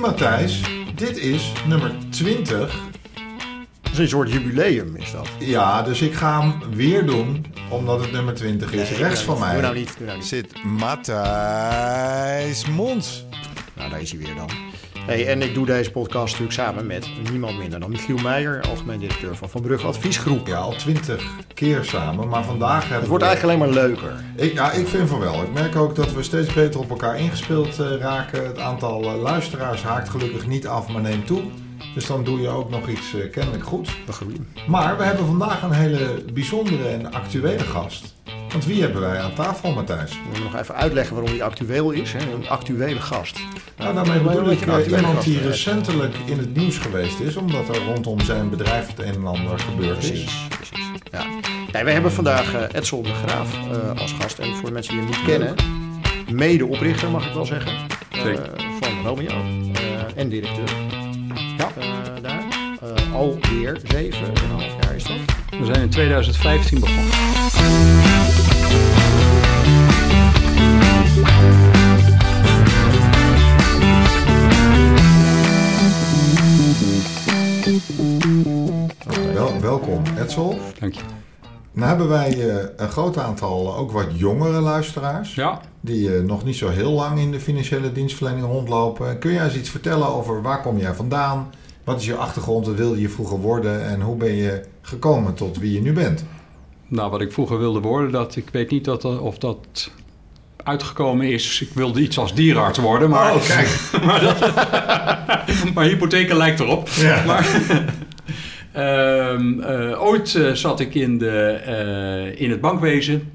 Matthijs. Dit is nummer 20. Dat is een soort jubileum, is dat. Ja, dus ik ga hem weer doen, omdat het nummer 20 is. Nee, Rechts van nou mij niet, Doe nou niet, doe nou niet. zit Matthijs Mons. Nou, daar is hij weer dan. Hey, en ik doe deze podcast natuurlijk samen met niemand minder dan Michiel Meijer, algemeen directeur van Van Brugge Adviesgroep. Ja, al 20 keer samen, maar vandaag hebben Het wordt we... eigenlijk alleen maar leuker. Ik, ja, ik vind van wel. Ik merk ook dat we steeds beter op elkaar ingespeeld eh, raken. Het aantal eh, luisteraars haakt gelukkig niet af, maar neemt toe. Dus dan doe je ook nog iets eh, kennelijk goed. Maar we hebben vandaag een hele bijzondere en actuele gast. Want wie hebben wij aan tafel, Matthijs? We moeten nog even uitleggen waarom die actueel is. Hè? Een actuele gast. Nou, daarmee bedoel ik je een eh, iemand die recentelijk in het nieuws geweest is, omdat er rondom zijn bedrijf het een en ander gebeurd is. Precies, precies. Ja. Nee, wij hebben vandaag eh Edsel de Graaf eh, als gast. En voor de mensen die hem niet kennen, mede-oprichter mag ik wel zeggen. Zeker. van Romeo eh, en directeur. Ja. Eh, daar. Alweer zeven en een half jaar is dat. We zijn in 2015 begonnen. Wel, welkom, Edsel. Dank je. Nou hebben wij eh, een groot aantal eh, ook wat jongere luisteraars. Ja, Die eh, nog niet zo heel lang in de financiële dienstverlening rondlopen. Kun jij eens iets vertellen over waar kom jij vandaan? Wat is je achtergrond? Wat wilde je vroeger worden? En hoe ben je gekomen tot wie je nu bent? Nou wat ik vroeger wilde worden, dat, ik weet niet dat, of dat uitgekomen is. Ik wilde iets als dierenarts worden, maar, Oh, kijk. maar, dat- maar hypotheken lijkt erop. Ja. Maar, ehm, eh, ooit eh, zat ik in, de, eh, in het bankwezen,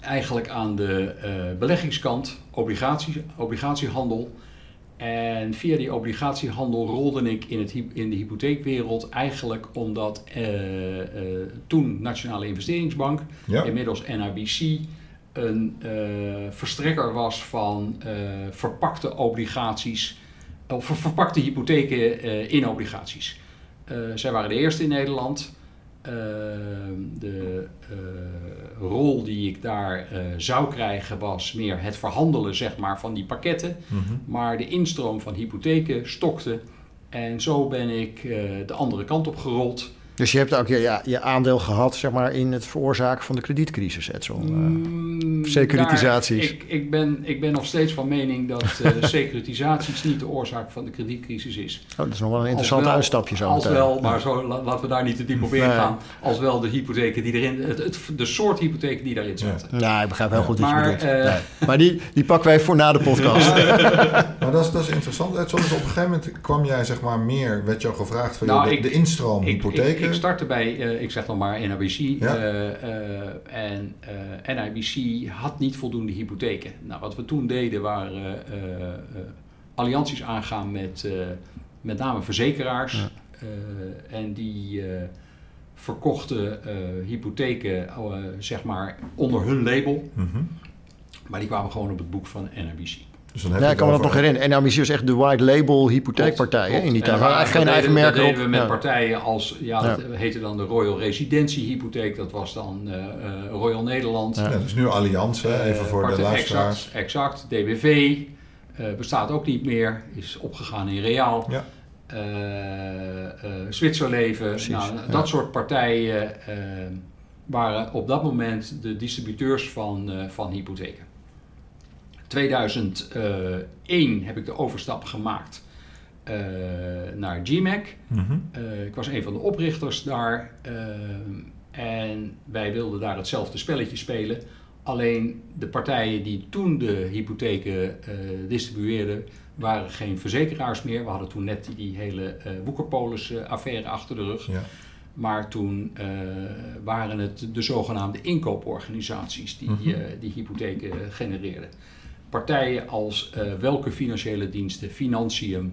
eigenlijk aan de eh, beleggingskant, obligatie, obligatiehandel. En via die obligatiehandel rolde ik in, het, in de hypotheekwereld eigenlijk omdat eh, eh, toen Nationale Investeringsbank, Ja. inmiddels NIBC, een eh, verstrekker was van verpakte obligaties, of ver- verpakte hypotheken in obligaties. Zij waren de eerste in Nederland. Eh, de eh, rol die ik daar eh, zou krijgen was meer het verhandelen zeg maar, van die pakketten. Mhm. Maar de instroom van hypotheken stokte. En zo ben ik eh, de andere kant op gerold. Dus je hebt ook je, ja, je aandeel gehad zeg maar, in het veroorzaken van de kredietcrisis, Edsel. Eh, Mm, securitisaties. daar- ik, ik, ben, ik ben nog steeds van mening dat eh, securitisaties niet de oorzaak van de kredietcrisis is. oh, dat is nog wel een interessant wel- uitstapje zo Als wel, maar zo, la- laten we daar niet te diep op Nee. ingaan. Als wel de hypotheken die erin, het, het- de soort hypotheken die daarin zaten. Nou, ik begrijp heel goed wat Maar, je bedoelt. eh, Nee. Maar die, die pakken wij voor na de podcast. Maar dat is, dat is interessant. Edson, dus op een gegeven moment kwam jij zeg maar meer, werd jou gevraagd van Nou, joh, de, ik- de instroom Ik, startte bij, eh, ik zeg nog maar NIBC. Ja. eh, eh, en NIBC had niet voldoende hypotheken. Nou, wat we toen deden waren allianties aangaan met met name verzekeraars. Ja. En die verkochten hypotheken zeg maar onder hun label. Mhm. Maar die kwamen gewoon op het boek van NIBC. Dus dan heb Ja, ik kan me dat nog herinneren. NRBC was echt de white label hypotheekpartij hè, in die En tijd. waren- eigenlijk geen dat eigen deden- merk Dat erop. deden we met Ja. partijen als, ja, Ja. dat heette dan de Royal Residentie Hypotheek. Dat was dan eh, eh, Royal Nederland. Ja. Ja, dus nu Allianz, hè, even Eh, voor de luisteraars. Exact, exact. DBV eh, bestaat ook niet meer. Is opgegaan in Reaal. Ja. Eh, eh, Zwitserleven. Precies, Nou, ja. Dat soort partijen eh, waren op dat moment de distributeurs van, eh, van hypotheken. 2001 heb ik de overstap gemaakt eh, naar GMAC. Mhm. Eh, ik was een van de oprichters daar. eh, en wij wilden daar hetzelfde spelletje spelen. Alleen de partijen die toen de hypotheken eh, distribueerden, waren geen verzekeraars meer. We hadden toen net die, hele eh Woekerpolis-affaire achter de rug. Ja. Maar toen eh, waren het de zogenaamde inkooporganisaties die Mhm. eh, die hypotheken genereerden. Partijen als eh, welke financiële diensten, Financium,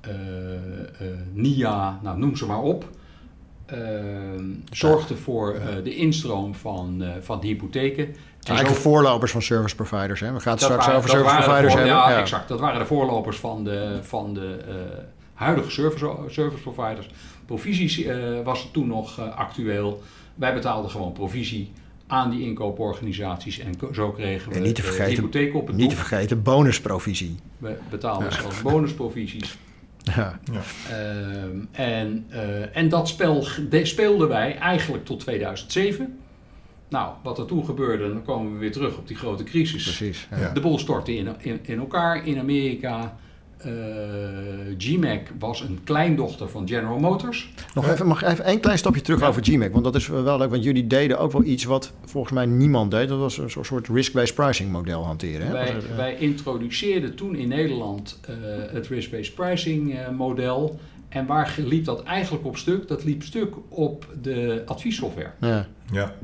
eh, eh, NIA, nou, noem ze maar op. zorgden voor de instroom van, van de hypotheken. En Eigenlijk de voorlopers van service providers. Hè? We gaan het straks waren- over service providers voor- hebben. Ja, exact. Dat waren de voorlopers van de, van de huidige service, service providers. Provisies was toen nog actueel. Wij betaalden gewoon provisie aan die inkooporganisaties. En zo kregen we En niet te de vergeten- hypotheek op het Niet te vergeten, bonusprovisie. We betaalden zelfs bonusprovisies. Ja. Ehm, en, eh, en dat spel de- speelden wij eigenlijk tot 2007. Nou, wat er toen gebeurde, dan komen we weer terug op die grote crisis. Precies. Ja. Ja. De boel stortte in, in, in elkaar in Amerika. Eh, GMAC was een kleindochter van General Motors. Nog even, mag ik even één klein stapje terug Ja. over GMAC? Want dat is wel leuk, want jullie deden ook wel iets wat volgens mij niemand deed. Dat was een soort- risk-based pricing model hanteren. Hè? Wij, het, wij introduceerden toen in Nederland eh, het risk-based pricing eh, model. En waar liep dat eigenlijk op stuk? Dat liep stuk op de adviessoftware. ja. Ja,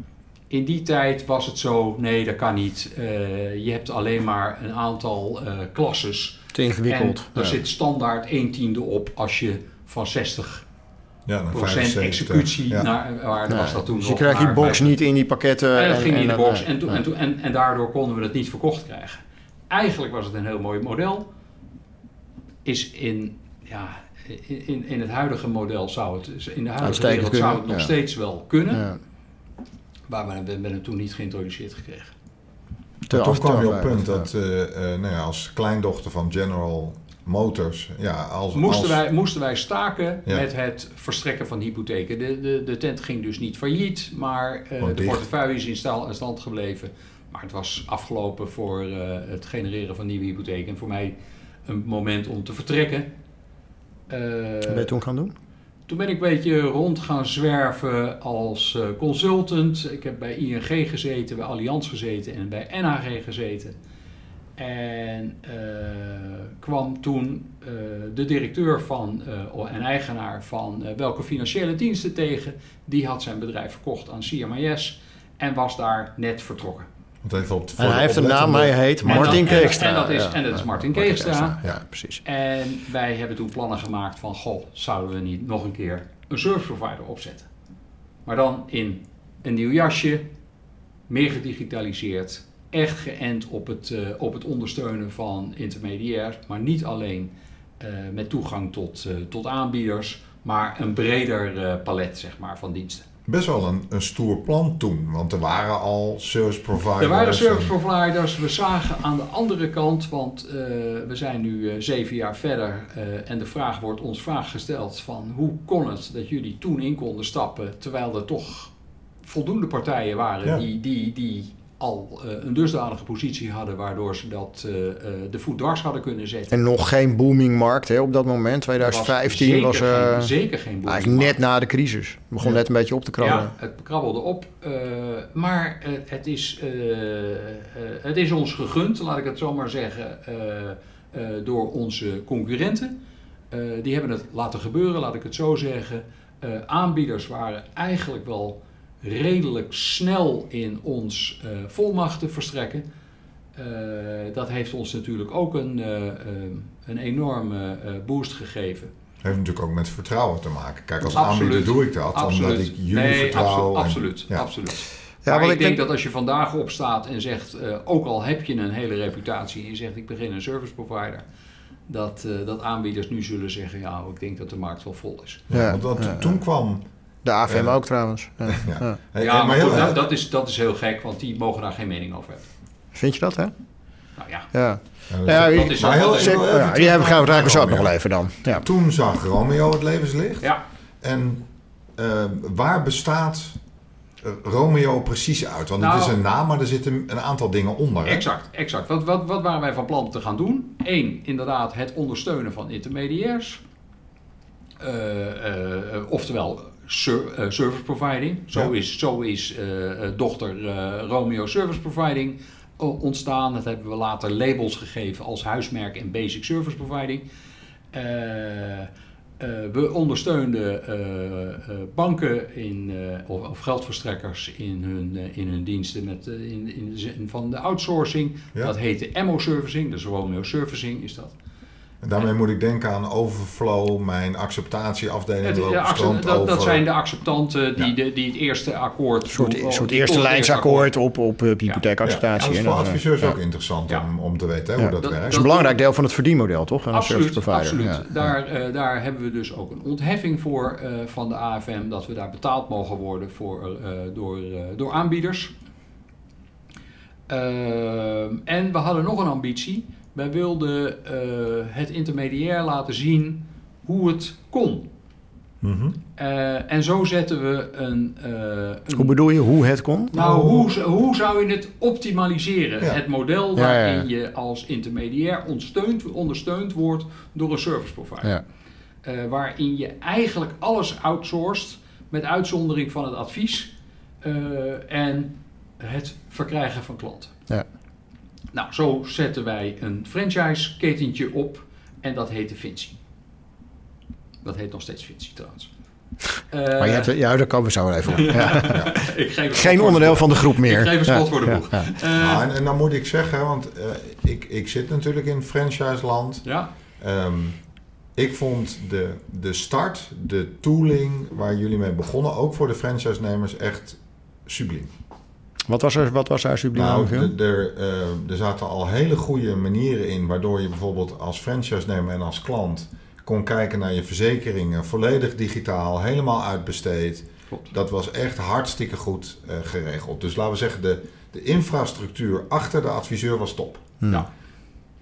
In die tijd was het zo, nee dat kan niet. Eh, je hebt alleen maar een aantal eh klasses. Te ingewikkeld. En er Ja. zit standaard 1 tiende op als je van 60 ja dan procent 75. executie Ja. naar waar Ja, was dat toen dus je krijgt die box niet in die pakketten. En dat ging niet in de box nee, en, toen, nee. en, toen, en, en daardoor konden we het niet verkocht krijgen. Eigenlijk was het een heel mooi model. Is in, ja, in, in, het huidige model zou het, in de huidige wereld zou het nog ja. steeds wel kunnen. Ja. Maar we hebben we hebben het toen niet geïntroduceerd gekregen. Te Maar toen kwam je op het punt ja. dat eh, eh, nou ja, als kleindochter van General Motors, ja, als, Moesten, als, wij, moesten wij staken Ja. met het verstrekken van hypotheken. De, de, de tent ging dus niet failliet, maar eh, de portefeuille is in, sta- in stand gebleven. Maar het was afgelopen voor eh, het genereren van nieuwe hypotheken. En voor mij een moment om te vertrekken. Eh, Wat ben je toen gaan doen? Toen ben ik een beetje rond gaan zwerven als eh, consultant. Ik heb bij ING gezeten, bij Allianz gezeten en bij NHG gezeten. En eh, kwam toen eh, de directeur van, en eigenaar van welke financiële diensten tegen. Die had zijn bedrijf verkocht aan CMIS en was daar net vertrokken. Even op En hij heeft een naam, hij heet Martin dat- en- dat is- Ja, en dat is. Martin Keekstra. Ja, precies. En wij hebben toen plannen gemaakt van, goh, zouden we niet nog een keer een service provider opzetten? Maar dan in een nieuw jasje, meer gedigitaliseerd, echt geënt op het, eh, op het ondersteunen van intermediairs, maar niet alleen eh, met toegang tot, eh, tot aanbieders, maar een breder palet zeg maar, van diensten. Best wel een, een stoer plan toen, want er waren al service providers. Er waren service providers. We zagen aan de andere kant, want eh, we zijn nu eh, zeven jaar verder eh, en de vraag wordt ons vraag gesteld van hoe kon het dat jullie toen in konden stappen terwijl er toch voldoende partijen waren Ja. die, die, die al eh, een dusdanige positie hadden waardoor ze dat eh, eh, de voet dwars hadden kunnen zetten. En nog geen booming markt hè, op dat moment. 2015 was, zeker, geen, zeker geen boel. eigenlijk net na de crisis. Het begon Ja. net een beetje op te krabben. Ja, het krabbelde op. maar het, is, het is ons gegund, laat ik het zo maar zeggen, door onze concurrenten. Die hebben het laten gebeuren, laat ik het zo zeggen. Aanbieders waren eigenlijk wel redelijk snel in ons eh, volmachten verstrekken. Eh, dat heeft ons natuurlijk ook een, eh, eh, een enorme eh, boost gegeven. heeft natuurlijk ook met vertrouwen te maken. Kijk, als Absoluut. aanbieder doe ik dat, omdat ik jullie nee, vertrouw. abso- en- absoluut. ja. absoluut. Ja, maar want ik ik denk denk- dat als je vandaag opstaat en zegt, eh, ook al heb je een hele reputatie en je zegt ik begin een service provider, dat, eh, dat aanbieders nu zullen zeggen, ja, ik denk dat de markt wel vol is. Ja, Ja, want dat- ja, ja. toen kwam... De Ja. ook trouwens. Ja. Ja. Maar, heel dat, dat, is, dat is heel gek, want die mogen daar geen mening over hebben. Vind je dat, hè? Nou ja, Ja. Ja, dat- Ja, dat is maar heel ja, die hebben gaan we raken zo nog wel even dan. Ja. Toen zag Romeo het levenslicht. ja. En eh, waar bestaat eh, Romeo precies uit? Want Nou- het is een naam, maar er zitten een aantal dingen onder. Hè? Exact, exact. Wat, wat, wat waren wij van plan te gaan doen? Eén, inderdaad het ondersteunen van intermediairs. Eh, eh, oftewel ser- eh, service providing. Zo Ja. is, zo is eh, eh, dochter Romeo Service Providing ontstaan. Dat hebben we later labels gegeven als huismerk en basic service providing. We ondersteunden banken in, of, of geldverstrekkers in hun, in hun diensten met, in, in de zin van de outsourcing. Ja. Dat heette MO-servicing, dus Romeo Servicing is dat. En daarmee moet ik denken aan Overflow, mijn acceptatieafdeling ja, stroomt dat, dat over. zijn de acceptanten die, Ja. de, die het eerste akkoord... Een soort, eerste lijnsakkoord op, op uh, Ja, hypotheekacceptatie. dat is voor eh, adviseurs ja. ook interessant Ja. om, om te weten hè, Ja. hoe dat, Dat- werkt. Dat is een belangrijk deel van het verdienmodel, toch? Een Absoluut, service provider. absoluut. Ja. Daar, eh, daar hebben we dus ook een ontheffing voor eh, van de AFM, dat we daar betaald mogen worden voor, eh, door, eh, door aanbieders. Ehm, en we hadden nog een ambitie. Wij wilden eh, het intermediair laten zien hoe het kon. Mhm. Eh, en zo zetten we een. eh, een Hoe bedoel je hoe het kon? nou, hoe, z- hoe zou je het optimaliseren? Ja. Het model Ja, ja, ja. waarin je als intermediair ondersteund, ondersteund wordt door een service provider. Ja. Eh, waarin je eigenlijk alles outsourced, met uitzondering van het advies eh, en het verkrijgen van klanten. Ja. Nou, zo zetten wij een franchise ketentje op en dat heette Vinci. Dat heet nog steeds Vinci trouwens. Eh, Maar je hebt, ja, daar komen we zo wel even op. Ja. ik geef een Geen onderdeel van de groep meer. Ik geef een schot voor de boeg. ja. Eh, Nou, en, en dan moet ik zeggen, want eh, ik, ik zit natuurlijk in franchise-land. ja, Ehm, ik vond de, de start, de tooling waar jullie mee begonnen, ook voor de franchise-nemers, echt subliem. Wat was er, wat was subliem Nou, er, eh, er zaten al hele goede manieren in waardoor je bijvoorbeeld als franchise-nemer en als klant kon kijken naar je verzekeringen volledig digitaal, helemaal uitbesteed. klopt. Dat was echt hartstikke goed eh, geregeld. Dus laten we zeggen, de, de infrastructuur achter de adviseur was top. Hm. Ja.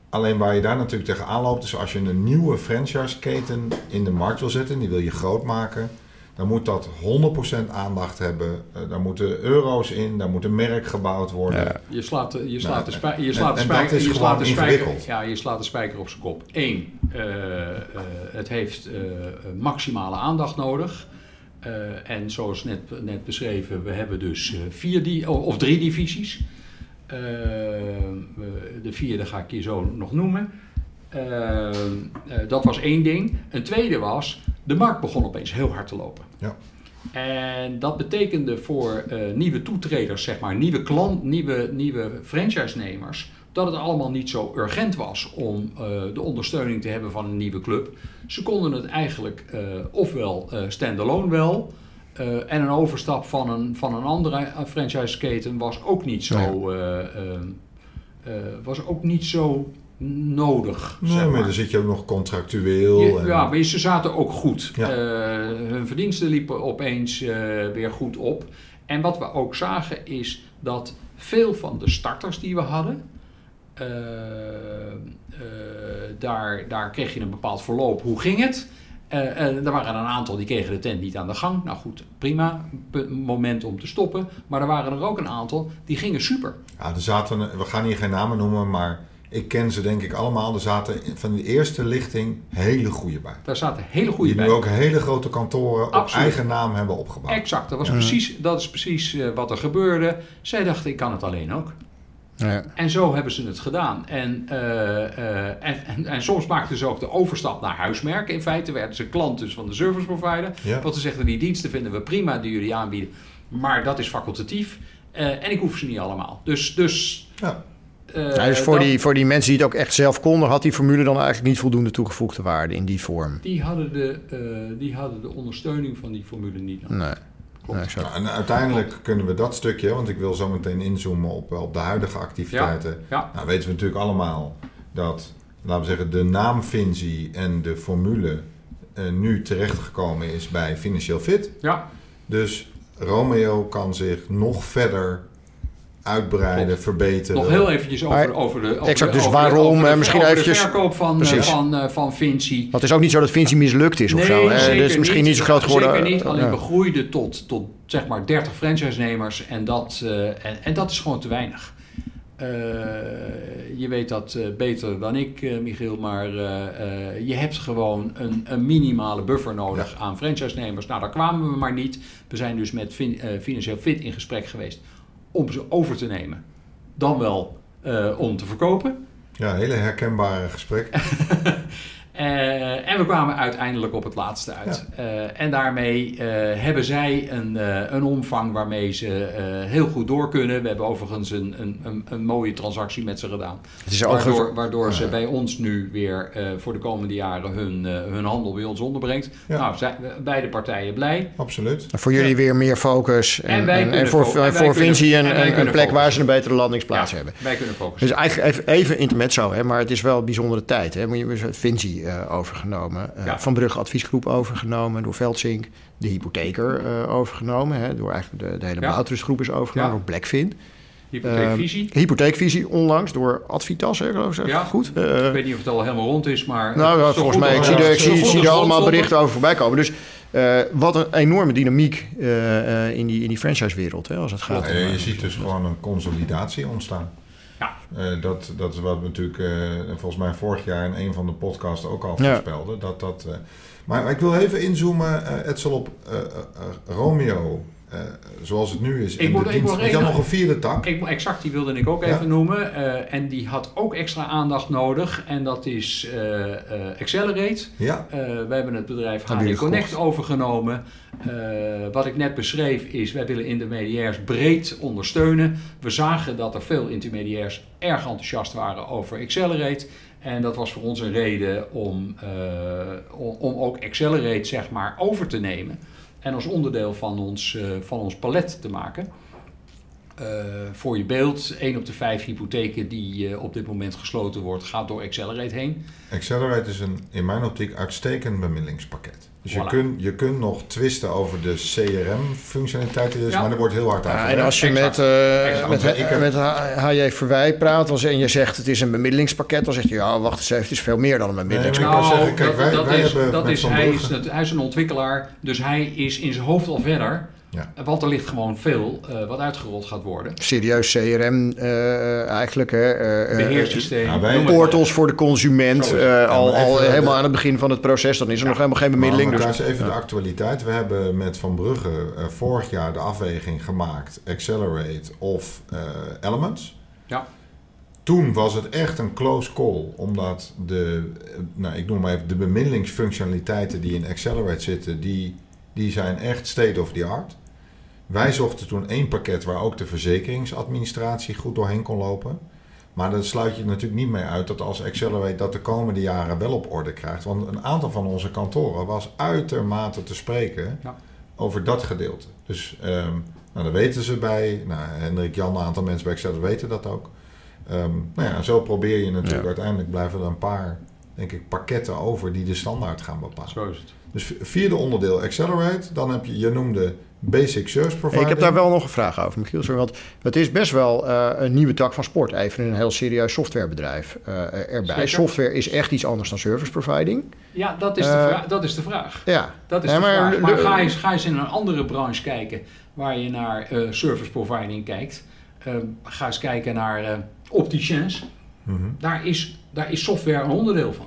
Alleen waar je daar natuurlijk tegenaan loopt, is als je een nieuwe franchise-keten in de markt wil zetten, die wil je groot maken, dan moet dat 100% aandacht hebben. Eh, daar moeten euro's in, daar moet een merk gebouwd worden. Ja. Je slaat, de- je slaat de spijker. Je slaat de spijker. je slaat de. Ja, je slaat de spijker op zijn kop. Eén, eh, eh, het heeft eh, maximale aandacht nodig. Eh, en zoals net, net beschreven, we hebben dus eh, vier die, of drie divisies. De vierde ga ik je zo nog noemen. Dat was één ding. Een tweede was, de markt begon opeens heel hard te lopen. Ja. En dat betekende voor eh, nieuwe toetreders, zeg maar, nieuwe klant, nieuwe, nieuwe franchise-nemers, dat het allemaal niet zo urgent was om eh, de ondersteuning te hebben van een nieuwe club. Ze konden het eigenlijk eh, ofwel standalone wel, en een overstap van een, van een andere franchise-keten was ook niet zo, was ook niet zo nodig. Nee, zeg maar maar. dan zit je ook nog contractueel. Je- en- ja, maar ze zaten ook goed. Ja. Eh, hun verdiensten liepen opeens eh, weer goed op. En wat we ook zagen is dat veel van de starters die we hadden, eh, daar, daar kreeg je een bepaald verloop. Hoe ging het? Er waren een aantal die kregen de tent niet aan de gang. Nou goed, prima, moment om te stoppen. Maar er waren er ook een aantal die gingen super. Ja, er zaten, we gaan hier geen namen noemen, maar ik ken ze denk ik allemaal. Er zaten van de eerste lichting hele goede bij. Daar zaten hele goede Die bij. nu ook hele grote kantoren op eigen naam hebben opgebouwd. Exact, dat, was precies, dat is precies eh, wat er gebeurde. Zij dachten, ik kan het alleen ook. Ja. En zo hebben ze het gedaan. En, eh, eh, en, en, en soms maakten ze ook de overstap naar huismerken. In feite werden ze klant dus van de service provider. Ja. Want ze zeggen, die diensten vinden we prima die jullie aanbieden. Maar dat is facultatief. Eh, en ik hoef ze niet allemaal. Dus... dus Ja. Eh, Ja, dus voor, die, voor die mensen die het ook echt zelf konden, had die formule dan eigenlijk niet voldoende toegevoegde waarde in die vorm. die, hadden de, eh, die hadden de ondersteuning van die formule niet nodig. Nee. Klopt. nee. Nou, en uiteindelijk kunnen we dat stukje, want ik wil zo meteen inzoomen op, op de huidige activiteiten. Ja. Nou weten we natuurlijk allemaal dat, laten we zeggen, de naam Vinci en de formule eh, nu terechtgekomen is bij Financieel Fit. Ja, Dus Romeo kan zich nog verder uitbreiden, Klopt. verbeteren. nog heel eventjes over, Maar- over de... Over exact, de, dus over waarom, over de- eh, misschien over eventjes- de verkoop van, eh, van, eh, van Vinci. Want het is ook niet zo dat Vinci mislukt is of nee, zo. hè? zeker Dus misschien niet zo groot geworden. Zeker niet, alleen Ja. we groeiden tot, tot zeg maar 30 franchise-nemers en dat, eh, en, en dat is gewoon te weinig. Eh, je weet dat eh, beter dan ik, eh, Michiel, maar eh, eh, je hebt gewoon een, een minimale buffer nodig aan franchise-nemers. Nou, daar kwamen we maar niet. We zijn dus met fin- eh, Financieel Fit in gesprek geweest om ze over te nemen. Dan wel eh, om te verkopen. Ja, hele herkenbare gesprek. Eh, en we kwamen uiteindelijk op het laatste uit. Eh, en daarmee eh, hebben zij een, eh, een omvang waarmee ze eh, heel goed door kunnen. We hebben overigens een, een, een, een mooie transactie met ze gedaan. Het is ook Waardoor, waardoor ze bij ons nu weer eh, voor de komende jaren hun, eh, hun handel bij ons onderbrengt. Ja. Nou, zijn beide partijen blij. Absoluut. voor jullie weer meer focus. En, En wij en, en kunnen voor, en voor Vinci en een, een, plek waar ze een betere landingsplaats Ja, hebben. Wij kunnen focussen. Dus eigenlijk even, even intermezzo, hè, maar het is wel een bijzondere tijd. Hè. Vinci eh, overgenomen, eh, Ja. Van Brugge Adviesgroep overgenomen, door Veldsink, de hypotheker eh, overgenomen, hè, door eigenlijk de, de hele Ja. Boutrustgroep is overgenomen, Ja. door Blackfin. Hypotheekvisie. Hypotheekvisie onlangs door Advitas, hè, geloof ik. Ja. Goed. Ik weet niet of het al helemaal rond is, maar... nou, volgens mij, ik zie, er, ik zie, zie er allemaal er. berichten over voorbij komen. Dus eh, wat een enorme dynamiek eh, eh, in die, in die franchise-wereld, hè, als het gaat. Ja, om, je eh, ziet dus gewoon een consolidatie ontstaan. Ja. Eh, dat, dat is wat we natuurlijk eh, volgens mij vorig jaar in een van de podcasts ook al Ja. voorspelden. Dat, dat, eh, maar ik wil even inzoomen, Edsel, op Romeo, eh, zoals het nu is. Ik moet- de ik had nog een vierde tak. Ik, exact, die wilde ik ook Ja. even noemen. Eh, en die had ook extra aandacht nodig. En dat is eh, eh, Accelerate. Ja, Eh, we hebben het bedrijf HD Connect gekocht. overgenomen. Eh, wat ik net beschreef is, wij willen intermediairs breed ondersteunen. We zagen dat er veel intermediairs erg enthousiast waren over Accelerate. En dat was voor ons een reden om, eh, om, om ook Accelerate zeg maar over te nemen. En als onderdeel van ons, eh, van ons palet te maken. Eh, voor je beeld, 1 op de 5 hypotheken die eh, op dit moment gesloten wordt, gaat door Accelerate heen. Accelerate is een in mijn optiek uitstekend bemiddelingspakket. Dus je, kunt, je kunt nog twisten over de CRM-functionaliteit, dus, Ja. maar er wordt heel hard aan Ja, en gewerkt. als je Exact. met, eh, Exact. met, heb- met HJ Verwij praat dan, zeg- en je zegt het is een bemiddelingspakket, dan zegt hij ja, wacht eens even, het is veel meer dan een bemiddelingspakket. zeggen, kijk, wij- Nou, dat, wij is, hebben dat is, hij, is, hij is een ontwikkelaar, dus hij is in zijn hoofd al verder. Ja. Want er ligt gewoon veel eh, wat uitgerold gaat worden. Serieus CRM eh, eigenlijk. Hè, eh, eh, noem het Portals voor de consument, eh, al, maar al helemaal aan het begin van het proces. Dan is er nog helemaal geen bemiddeling. Maar Dus, elkaar eens even de actualiteit. We hebben met Van Brugge eh, vorig jaar de afweging gemaakt: Accelerate of eh, Elements. Ja. Toen was het echt een close call, omdat de, nou, ik noem maar even, de bemiddelingsfunctionaliteiten die in Accelerate zitten, die, die zijn echt state of the art. Wij zochten toen één pakket waar ook de verzekeringsadministratie goed doorheen kon lopen. Maar dan sluit je natuurlijk niet mee uit dat als Accelerate dat de komende jaren wel op orde krijgt. Want een aantal van onze kantoren was uitermate te spreken Ja. over dat gedeelte. Dus ehm, nou, dat weten ze bij. Nou, Hendrik Jan, een aantal mensen bij Accelerate weten dat ook. Ehm, nou ja, zo probeer je natuurlijk Ja. uiteindelijk blijven er een paar, denk ik, pakketten over die de standaard gaan bepalen. Zo is het. Dus vierde onderdeel Accelerate. Dan heb je, je noemde Basic Service Provider. ik heb daar wel nog een vraag over, Michiel. Sorry, want het is best wel eh, een nieuwe tak van sport. Even een heel serieus softwarebedrijf eh, erbij. Zeker. Software is echt iets anders dan service providing. Ja, dat is, de Eh, vraag, dat is de vraag. Ja, Dat is Ja, de maar- vraag. Maar ga eens, ga eens in een andere branche kijken waar je naar eh, service providing kijkt. Ga eens kijken naar eh opticiens. Mhm. Daar is, daar is software een onderdeel van.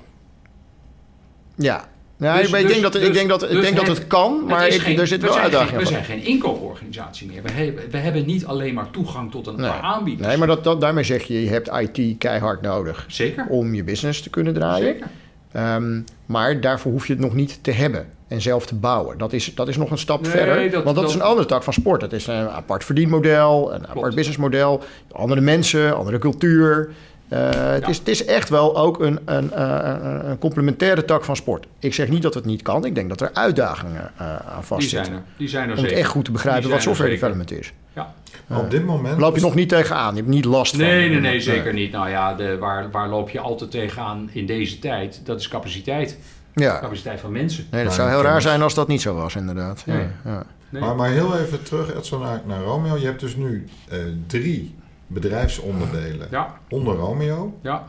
ja. Ja, Dus- ik dus- denk dat, ik dus- denk dat, ik dus denk dat het- kan, maar Het is ik, geen- er zit we wel zijn geen- uitdagingen We zijn geen inkooporganisatie meer. We hebben, we hebben niet alleen maar toegang tot een Nee. paar aanbieders. Nee, maar dat, dat, daarmee zeg je, je hebt IT keihard nodig Zeker. om je business te kunnen draaien. Zeker. Ehm, maar daarvoor hoef je het nog niet te hebben en zelf te bouwen. Dat is, dat is nog een stap Nee, verder. dat- want dat, is een andere tak van sport. Dat is een apart verdienmodel, een apart businessmodel. Andere mensen, andere cultuur. Eh, het, Ja. is, het is echt wel ook een, een, eh, een, een complementaire tak van sport. Ik zeg niet dat het niet kan. Ik denk dat er uitdagingen eh, aan Die zijn vastzitten. er. Die zijn er Om het zeker. echt goed te begrijpen wat software zeker. development is. Ja. Maar op dit moment... Loop je nog niet tegenaan. Je hebt niet last van. Nee, nee, nee, zeker niet. Nou ja, de, waar, waar loop je altijd tegenaan in deze tijd? Dat is capaciteit. Ja. Capaciteit van mensen. Nee, dat Maar zou heel raar zijn als dat niet zo was, inderdaad. Ja, Nee. ja. Nee. Maar, maar heel even terug Edson, naar, naar Romeo. Je hebt dus nu eh, drie bedrijfsonderdelen Ja, onder Romeo. ja.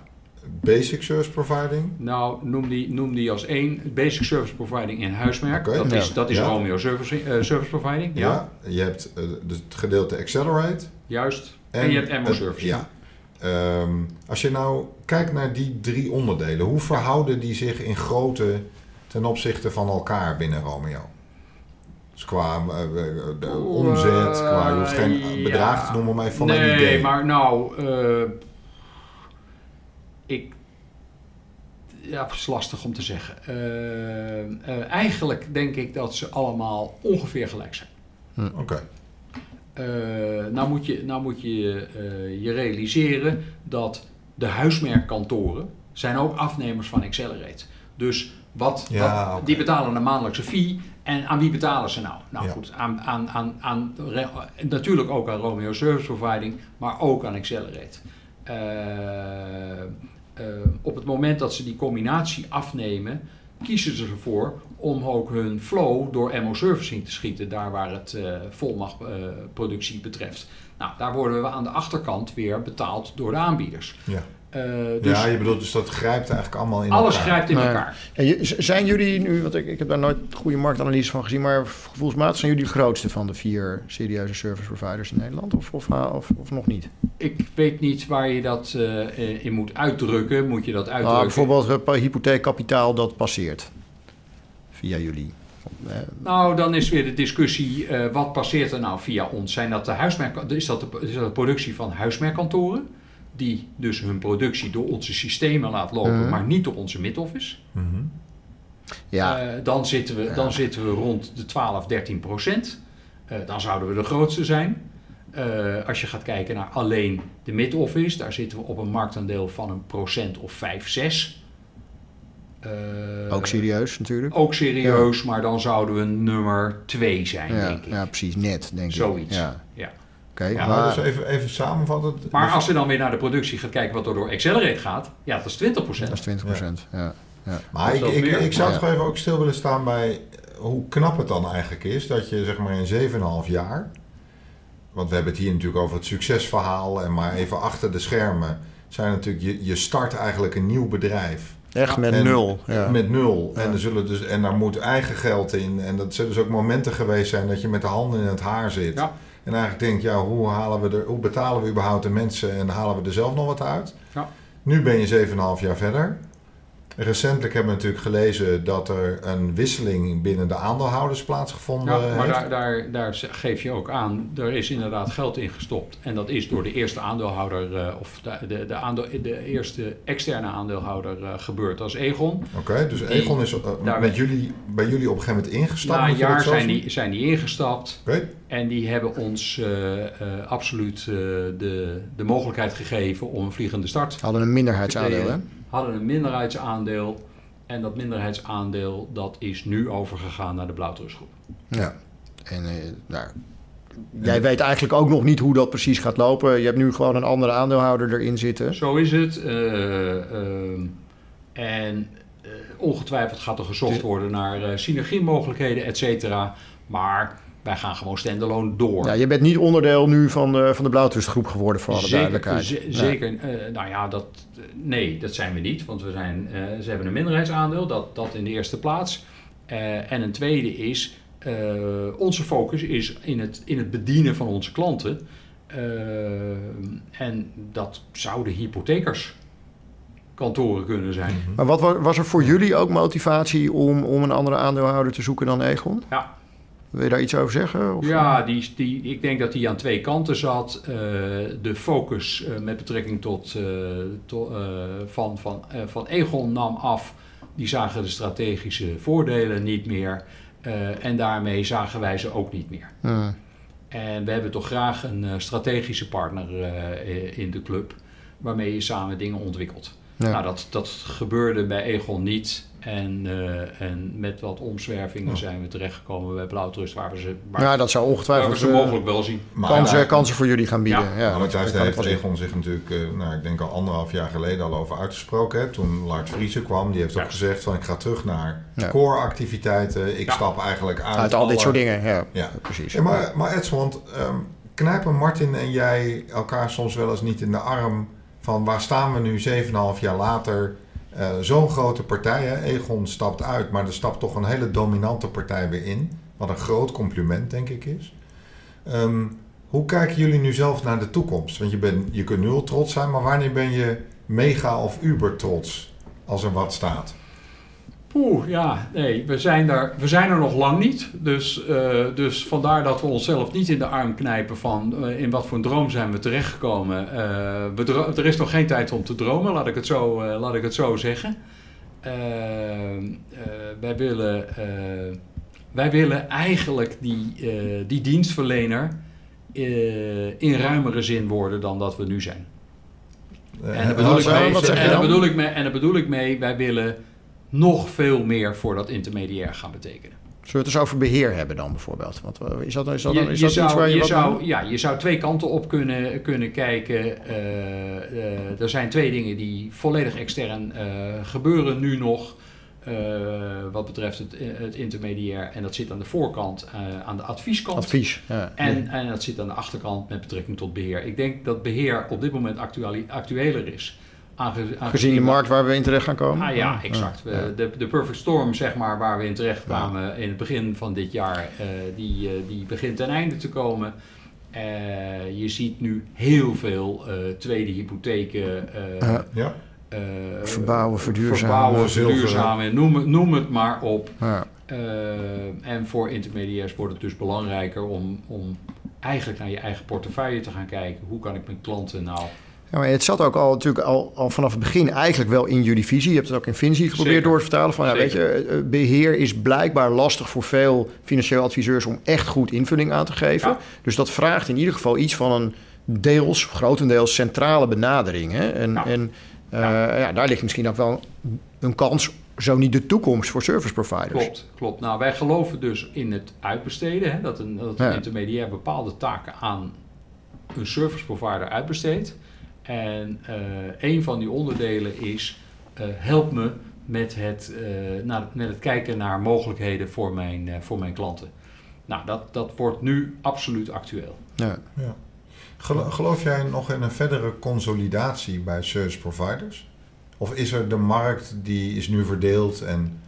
Basic Service Providing. Nou, noem die, noem die als één. Basic Service Providing in huismerk. Oké. Dat Ja. is, dat is Ja. Romeo Service, eh, service Providing. Ja, Ja. Je hebt eh, dus het gedeelte Accelerate. juist. En, je hebt Ammo Service. Ja. Ehm, als je nou kijkt naar die drie onderdelen, hoe verhouden die zich in grootte ten opzichte van elkaar binnen Romeo? Dus qua eh, de omzet, qua, je hoeft geen ja. bedrag te noemen, maar even van een nee, idee. maar nou, eh, ik. Ja, het is lastig om te zeggen. Eh, eh, eigenlijk denk ik dat ze allemaal ongeveer gelijk zijn. Oké. Eh, nou moet je, nou moet je eh, je realiseren dat de huismerkkantoren zijn ook afnemers van Accelerate. Dus wat, Ja, wat- oké. die betalen een maandelijkse fee. En aan wie betalen ze nou? Nou Ja. goed, aan, aan, aan, aan, natuurlijk ook aan Romeo Service Providing, maar ook aan Accelerate. Eh, eh, op het moment dat ze die combinatie afnemen, kiezen ze ervoor om ook hun flow door MO servicing te schieten, daar waar het eh volmachtproductie betreft. Nou, daar worden we aan de achterkant weer betaald door de aanbieders. Ja. Eh, dus ja, je bedoelt dus dat grijpt eigenlijk allemaal in alles elkaar. grijpt in Maar- elkaar. Z- zijn jullie nu, want ik, ik heb daar nooit goede marktanalyse van gezien, maar gevoelsmatig zijn jullie de grootste van de vier serieuze service providers in Nederland? Of, of, of, of nog niet? Ik weet niet waar je dat eh, in moet uitdrukken. Moet je dat uitdrukken? Nou, bijvoorbeeld uh, hypotheekkapitaal dat passeert via jullie. Eh, Nou, dan is weer de discussie, eh, wat passeert er nou via ons? Zijn dat de huismerk, is, dat de, is dat de productie van huismerkkantoren? Die dus hun productie door onze systemen laat lopen, Mhm. maar niet door onze mid-office. Mhm. ja, Eh, dan, zitten we, Ja. dan zitten we rond de 12, 13 procent. Eh, dan zouden we de grootste zijn. Eh, als je gaat kijken naar alleen de mid-office, daar zitten we op een marktaandeel van een procent of 5, 6. Eh, ook serieus natuurlijk. Ook serieus, maar dan zouden we nummer 2 zijn, ja, denk ik. ja, precies, net, denk ik. Zoiets. Ja, Ja. Ja, Maar dus even, even samenvatten. Maar Dus- als je dan weer naar de productie gaat kijken wat er door Accelerate gaat, ja, dat is 20%. dat is 20 procent. Ja. Maar ik, ik, ik zou Ja. toch even ook stil willen staan bij hoe knap het dan eigenlijk is dat je zeg maar in 7,5 jaar, want we hebben het hier natuurlijk over het succesverhaal en maar even achter de schermen, zijn natuurlijk, je, je start eigenlijk een nieuw bedrijf. Echt met En- nul. Ja. Met nul. Ja. En, er zullen dus, en daar moet eigen geld in. En dat zullen dus ook momenten geweest zijn dat je met de handen in het haar zit. Ja. En eigenlijk denkt, ja, hoe, halen we er, hoe betalen we überhaupt de mensen en halen we er zelf nog wat uit? Ja. Nu ben je 7,5 jaar verder. Recentelijk hebben we natuurlijk gelezen dat er een wisseling binnen de aandeelhouders plaatsgevonden Ja, maar heeft. daar, daar, daar geef je ook aan, er is inderdaad geld in gestopt. En dat is door de eerste aandeelhouder, eh, of de, de, de, aandeel, de eerste externe aandeelhouder eh, gebeurd als Egon. Oké, dus Die- Egon is eh, daar- met jullie, bij jullie op een gegeven moment ingestapt. Na een jaar zijn die, zijn die ingestapt. Oké, En die hebben ons absoluut eh, de, de mogelijkheid gegeven om een vliegende start Hadden een minderheidsaandeel, hè? Hadden een minderheidsaandeel. En dat minderheidsaandeel dat is nu overgegaan naar de Blauwtrustgroep. Ja. En eh, nou, jij weet eigenlijk ook nog niet hoe dat precies gaat lopen. Je hebt nu gewoon een andere aandeelhouder erin zitten. Zo is het. eh, ehm, en eh, ongetwijfeld gaat er gezocht worden naar eh, synergiemogelijkheden, et cetera. Maar wij gaan gewoon standalone door. Ja, je bent niet onderdeel nu van de, van de Blauwtrustgroep geworden, voor alle zeker, duidelijkheid. Nee. zeker. eh, nou ja, dat, nee, dat zijn we niet. Want we zijn, eh, ze hebben een minderheidsaandeel, dat, dat in de eerste plaats. Eh, en een tweede is, eh, onze focus is in het, in het bedienen van onze klanten. Eh, en dat zouden hypothekers kantoren kunnen zijn. Maar wat wa- was er voor jullie ook motivatie om, om een andere aandeelhouder te zoeken dan Egon? Ja. Wil je daar iets over zeggen? Of? Ja, die, die, ik denk dat die aan twee kanten zat. Eh, de focus eh, met betrekking tot, eh, to- van, van, van Egon nam af. Die zagen de strategische voordelen niet meer. En daarmee zagen wij ze ook niet meer. En we hebben toch graag een strategische partner in de club. Waarmee je samen dingen ontwikkelt. Ja. Nou, dat, dat gebeurde bij Egon niet. En, eh, en met wat omzwervingen Ja. zijn we terechtgekomen bij Blauwtrust, waar we ze, waar, ja, dat zou waar we ongetwijfeld ze eh, mogelijk wel zien. Maar kansen, kansen voor jullie gaan bieden. Ja. Ja, heeft zien. Egon zich natuurlijk, eh, nou, ik denk al anderhalf jaar geleden al over uitgesproken. Hè? Toen Lars Vriezen kwam, die heeft ook gezegd van ik ga terug naar Ja. core activiteiten. Ik Ja. stap eigenlijk uit, Uit al dit soort dingen, ja, Ja. precies. Ja, maar, maar Edson, want ehm, knijpen Martin en jij elkaar soms wel eens niet in de arm van waar staan we nu 7,5 jaar later? Eh, Zo'n grote partij, hè? Egon stapt uit, maar er stapt toch een hele dominante partij weer in. Wat een groot compliment, denk ik, is. Ehm, hoe kijken jullie nu zelf naar de toekomst? Want je, bent, je kunt nu al trots zijn, maar wanneer ben je mega of uber trots als er wat staat? Poeh, ja, nee, we zijn, daar, we zijn er nog lang niet. Dus, eh, dus vandaar dat we onszelf niet in de arm knijpen van eh, in wat voor een droom zijn we terechtgekomen. Eh, er is nog geen tijd om te dromen, laat ik het zo, laat ik het zo zeggen. Wij, willen, wij willen eigenlijk die, die dienstverlener in ruimere zin worden dan dat we nu zijn. En daar dan? bedoel ik mee, en daar bedoel ik mee, wij willen nog veel meer voor dat intermediair gaan betekenen. Zullen we het eens over beheer hebben dan bijvoorbeeld? Want, eh, is dat, is dat, Je, is je dat iets zou, waar je, je, wat zou, ja, je zou twee kanten op kunnen, kunnen kijken. Eh, eh, er zijn twee dingen die volledig extern gebeuren nu nog. wat betreft het, het intermediair. En dat zit aan de voorkant, aan de advieskant. Advies. Ja. En, en dat zit aan de achterkant met betrekking tot beheer. Ik denk dat beheer op dit moment actueler is. Aange- aangezien Gezien de markt waar we in terecht gaan komen. Ah ja, exact. Ja. De, de perfect storm, zeg maar, waar we in terecht kwamen in het begin van dit jaar, eh, die, eh, die begint ten einde te komen. Eh, je ziet nu heel veel eh, tweede hypotheken. eh, Ja. Ja, eh, Verbouwen, verduurzamen. verbouwen, verduurzamen, noem, het- noem het maar op. Ja. Eh, en voor intermediairs wordt het dus belangrijker om, om eigenlijk naar je eigen portefeuille te gaan kijken. Hoe kan ik mijn klanten nou... Ja, maar het zat ook al, natuurlijk al, al vanaf het begin eigenlijk wel in jullie visie. Je hebt het ook in Vinci geprobeerd Zeker. door te vertalen. Van, ja, weet je, eh, beheer is blijkbaar lastig voor veel financieel adviseurs om echt goed invulling aan te geven. Ja. Dus dat vraagt in ieder geval iets van een deels, grotendeels centrale benadering. Hè? En, Ja. en eh, ja, daar ligt misschien ook wel een kans, zo niet de toekomst voor service providers. Klopt, klopt. Nou, wij geloven dus in het uitbesteden. Hè, dat een, dat een intermediair bepaalde taken aan een service provider uitbesteedt. En eh, een van die onderdelen is, eh, help me met het, eh, naar, met het kijken naar mogelijkheden voor mijn, eh, voor mijn klanten. Nou, dat, dat wordt nu absoluut actueel. Ja. ja. Gelo- Geloof jij nog in een verdere consolidatie bij service providers? Of is er de markt die is nu verdeeld en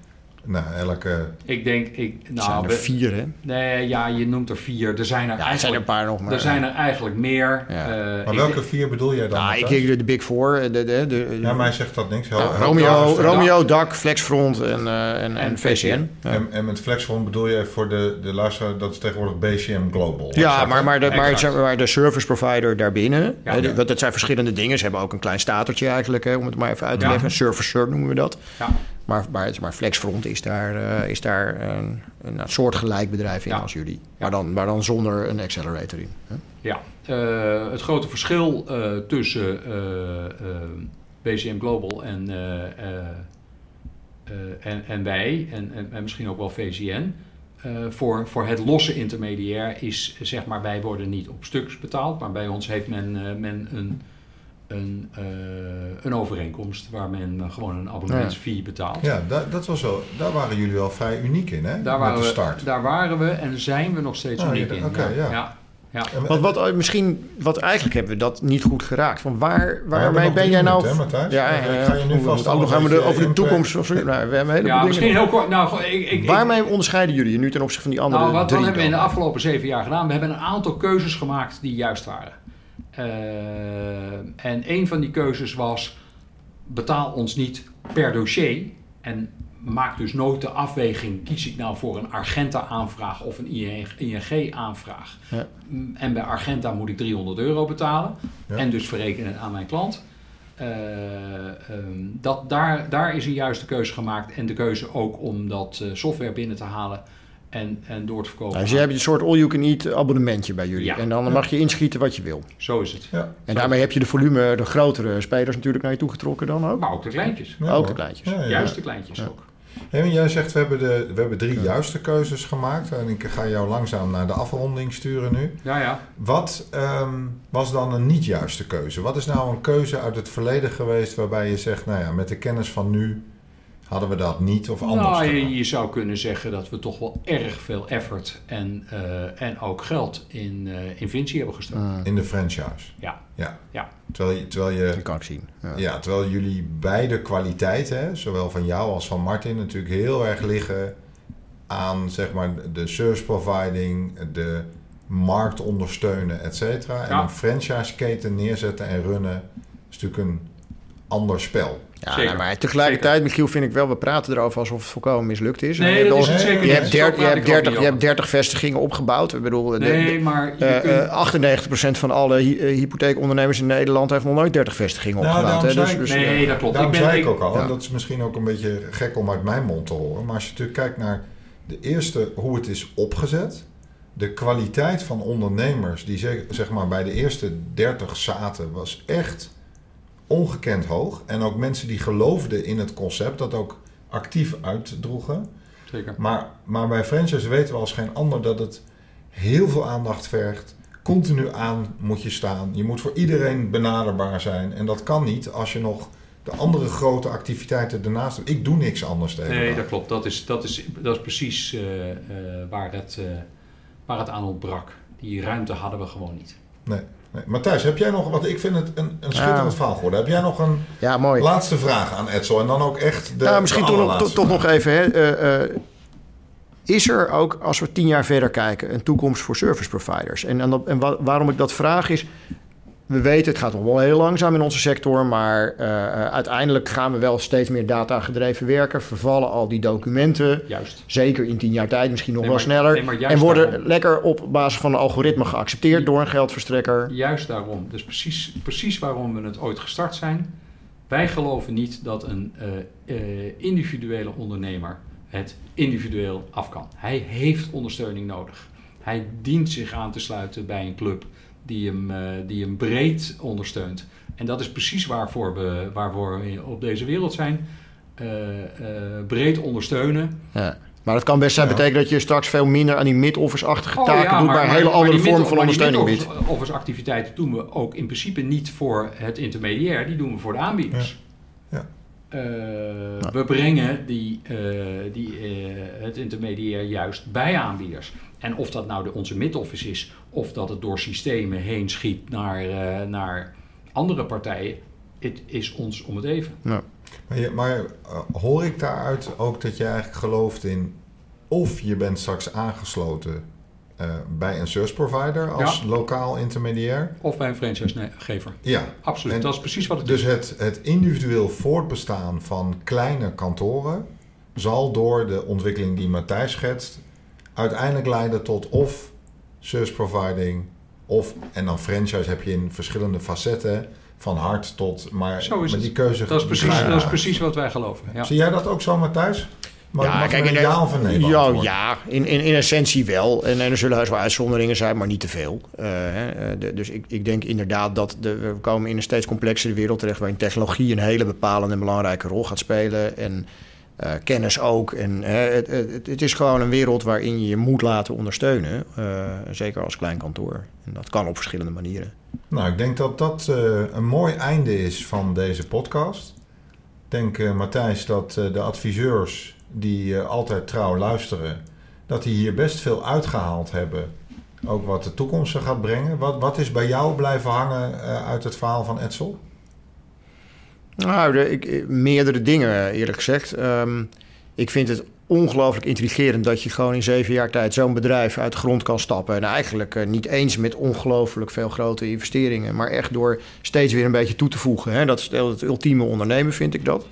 nou, elke... Ik denk, ik, nou, zijn er we- vier, hè? nee, ja, je noemt er vier. Er zijn er, Ja, er zijn er een eigenlijk, paar nog, maar... er zijn er eigenlijk meer. Ja. Eh, Maar welke denk- vier bedoel jij dan? Nou, ik denk de, de Big Four. De, de, de, de- Ja, mij zegt dat niks. Heel- Nou, Romeo. Romeo, DAC, Flexfront en, eh, en, en, En VCN. Ja. En, en met Flexfront bedoel je voor de, de luisteraar, dat is tegenwoordig BCM Global. Ja, maar, maar, de, maar, de service provider daarbinnen, Ja, hè, ja. want dat zijn verschillende dingen. Ze hebben ook een klein statertje eigenlijk, hè, om het maar even uit te Ja. leggen. Een servicer noemen we dat. Ja. Maar, maar, maar Flexfront is daar, eh, is daar een, een soortgelijk bedrijf in Ja. als jullie. Maar, dan, maar dan zonder een accelerator in. Hè? Ja, eh, het grote verschil eh, tussen BCM Global en, en, en wij, en, en, en misschien ook wel VCN, voor, voor het losse intermediair is, zeg maar, wij worden niet op stuks betaald, maar bij ons heeft men, men een, een, eh, een overeenkomst waar men gewoon een abonnementsfee betaalt. Ja, da- dat was wel, daar waren jullie wel vrij uniek in, hè? Daar, Met waren de we, start. daar waren we en zijn we nog steeds Oh, uniek ja, in. oké, ja. ja. Want wat, eh, misschien, wat eigenlijk hebben we dat niet goed geraakt. Van waar, we waarmee ben jij nou... hè, Matthijs? ja, ik ga je nu we vast ook nog gaan we de, over de toekomst. Of, nou, we hebben een heleboel Ja, misschien heel kort. Nou, ik, ik, Waarmee onderscheiden jullie je nu ten opzichte van die andere Nou, wat, wat hebben we in de afgelopen zeven jaar gedaan? We hebben een aantal keuzes gemaakt die juist waren. Eh, en een van die keuzes was: betaal ons niet per dossier. En maak dus nooit de afweging: kies ik nou voor een Argenta-aanvraag of een ING-aanvraag? Ja. En bij Argenta moet ik 300 euro betalen Ja. en dus verrekenen het aan mijn klant. Eh, ehm, dat, daar, daar is een juiste keuze gemaakt. En de keuze ook om dat eh, software binnen te halen en, en door te verkopen. Nou, dus je hebt een soort all-you-can-eat abonnementje bij jullie. Ja. En dan mag je inschieten wat je wil. Zo is het. Ja, En daarmee heb je de volume, de grotere spelers natuurlijk naar je toe getrokken dan ook. Maar ook de kleintjes. ja, Ook de kleintjes. Ja, ja. Juist de kleintjes Ja. ook. Hey, maar jij zegt, we hebben, de, we hebben drie juiste keuzes gemaakt. En ik ga jou langzaam naar de afronding sturen nu. Ja, ja. Wat ehm, was dan een niet juiste keuze? Wat is nou een keuze uit het verleden geweest waarbij je zegt, nou ja, met de kennis van nu hadden we dat niet of anders Nou, gedaan? je, je zou kunnen zeggen dat we toch wel erg veel effort en, eh, en ook geld in, eh in Vinci hebben gestoken. Ah, In de franchise. Ja. Ja. Ja. Terwijl, je, terwijl je dat kan ik zien. Ja. Ja, terwijl jullie beide kwaliteiten, hè, zowel van jou als van Martin, natuurlijk heel erg liggen aan zeg maar, de service providing, de markt ondersteunen, et cetera. En Ja. een franchise-keten neerzetten en runnen is natuurlijk een ander spel. Ja, Zeker. nou, maar tegelijkertijd, Michiel, vind ik wel, we praten erover alsof het volkomen mislukt is. Nee, je hebt al- zeker je hebt, Zo der- je, praat hebt ik ook 30, niet je hebt over. 30 vestigingen opgebouwd. Ik bedoel, Nee, de, maar je eh, kunt... eh, 98% van alle hy- eh, hypotheekondernemers in Nederland heeft nog nooit 30 vestigingen Nou, opgebouwd. hè. zei Dus, ik- dus, nee, ja. dat klopt. Daarom ik ben, zei ik ik- ook al, ja. en dat is misschien ook een beetje gek om uit mijn mond te horen. Maar als je natuurlijk kijkt naar de eerste, hoe het is opgezet, de kwaliteit van ondernemers die zeg, zeg maar bij de eerste 30 zaten, was echt ongekend hoog. En ook mensen die geloofden in het concept, dat ook actief uitdroegen. Zeker. Maar, maar bij franchise weten we als geen ander dat het heel veel aandacht vergt. Continu aan moet je staan. Je moet voor iedereen benaderbaar zijn. En dat kan niet als je nog de andere grote activiteiten daarnaast. Ik doe niks anders tegen. Nee, dat klopt. Dat is, dat is, dat is precies eh, eh, waar, het, eh, waar het aan ontbrak. Die ruimte hadden we gewoon niet. Nee, nee. Matthijs, heb jij nog, want ik vind het een, een schitterend verhaal geworden. Heb jij nog een Ja, mooi. laatste vraag aan Edsel? En dan ook echt de. nou, misschien de toch, nog, toch, nog even. Hè, eh, eh, is er ook, als we tien jaar verder kijken, een toekomst voor service providers? En, en, dat- en wa- waarom ik dat vraag is... We weten, het gaat nog wel heel langzaam in onze sector... maar eh, eh, uiteindelijk gaan we wel steeds meer data-gedreven werken. Vervallen al die documenten. Juist. Zeker in tien jaar tijd, misschien nog Nee, wel maar- sneller. nee, en worden daarom. lekker op basis van een algoritme geaccepteerd door een geldverstrekker. Juist daarom. Dus precies, precies waarom we het ooit gestart zijn. Wij geloven niet dat een eh, individuele ondernemer het individueel af kan. Hij heeft ondersteuning nodig. Hij dient zich aan te sluiten bij een club die hem, eh, die hem breed ondersteunt. En dat is precies waarvoor we, waarvoor we op deze wereld zijn. Eh, eh, breed ondersteunen. Ja. Maar dat kan best zijn Ja. betekenen dat je straks veel minder aan die mid-office-achtige Oh, taken ja, doet, maar, een hele andere vorm van ondersteuning biedt. mid-office- office activiteiten doen we ook in principe niet voor het intermediair, die doen we voor de aanbieders. Eh, We brengen die, eh, die, eh, het intermediair juist bij aanbieders. En of dat nou de, onze mid-office is, of dat het door systemen heen schiet naar, eh, naar andere partijen, het is ons om het even. Ja. Maar, je- maar hoor ik daaruit ook dat je eigenlijk gelooft in. of je bent straks aangesloten eh, bij een service provider als Ja. lokaal intermediair? Of bij een franchisegever. Ja. Absoluut, En dat is precies wat het Dus is. het, het individueel voortbestaan van kleine kantoren zal door de ontwikkeling die Matthijs schetst uiteindelijk leiden tot of service providing of en dan franchise heb je in verschillende facetten van hard tot maar, Zo is maar die keuze Dat is, precies, dat is precies wat wij geloven. Ja. Zie jij dat ook zo Matthijs? Mag, mag kijk, in ja of nee ja, ja in, in, in essentie wel. En, en er zullen heus wel uitzonderingen zijn, maar niet te veel. Eh, eh, de- dus ik, ik denk inderdaad dat de, we komen in een steeds complexere wereld terecht... waarin technologie een hele bepalende en belangrijke rol gaat spelen. En eh, kennis ook. En het, het, het is gewoon een wereld waarin je je moet laten ondersteunen. zeker als klein kantoor. En dat kan op verschillende manieren. Nou, ik denk dat dat een mooi einde is van deze podcast. Ik denk, Matthijs, dat de adviseurs die eh, altijd trouw luisteren, dat die hier best veel uitgehaald hebben. Ook wat de toekomst ze gaat brengen. Wat, wat is bij jou blijven hangen eh, uit het verhaal van Edsel? Nou, ik, eh, meerdere dingen eerlijk gezegd. Ehm, ik vind het ongelooflijk intrigerend dat je gewoon in zeven jaar tijd zo'n bedrijf uit de grond kan stappen. En eigenlijk niet eens met ongelooflijk veel grote investeringen, maar echt door steeds weer een beetje toe te voegen. Hè. Dat is het ultieme ondernemen, vind ik dat.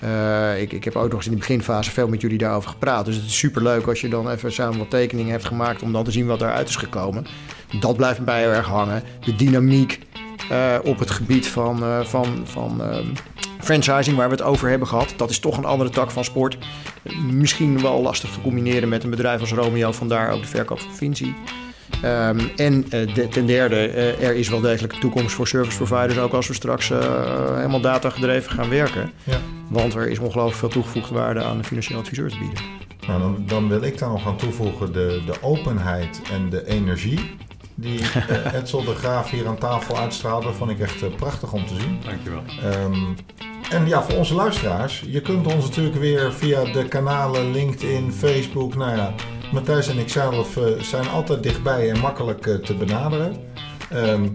Eh, ik, ik heb ook nog eens in de beginfase veel met jullie daarover gepraat. Dus het is superleuk als je dan even samen wat tekeningen hebt gemaakt om dan te zien wat eruit is gekomen. Dat blijft mij heel erg hangen. De dynamiek eh, op het gebied van, eh, van, van ehm, franchising, waar we het over hebben gehad. Dat is toch een andere tak van sport. Misschien wel lastig te combineren met een bedrijf als Romeo, vandaar ook de verkoop van Vinci. Ehm, en de- ten derde, er is wel degelijk toekomst voor service providers, ook als we straks eh, helemaal datagedreven gaan werken. Ja. Want er is ongelooflijk veel toegevoegde waarde aan een financieel adviseur te bieden. Nou, dan, dan wil ik daar nog aan toevoegen de, de openheid en de energie die eh, Edsel de Graaf hier aan tafel uitstraalde. vond ik echt eh, prachtig om te zien. Dankjewel. Ehm, en ja, voor onze luisteraars, je kunt ons natuurlijk weer via de kanalen LinkedIn, Facebook. Nou ja, Matthijs en ik zelf eh, zijn altijd dichtbij en makkelijk eh, te benaderen. Ehm,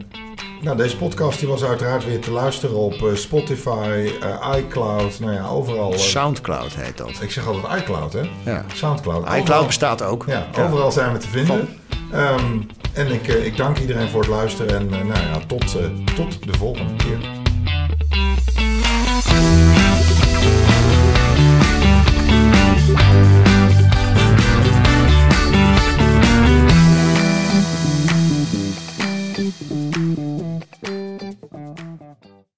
nou, deze podcast die was uiteraard weer te luisteren op eh, Spotify, eh, iCloud, nou ja, overal. eh, Soundcloud heet dat. ik zeg altijd iCloud, hè? Ja. Soundcloud. Overal- iCloud bestaat ook. Ja, overal zijn we te vinden. Ehm, en ik, ik dank iedereen voor het luisteren en nou ja, tot, tot de volgende keer.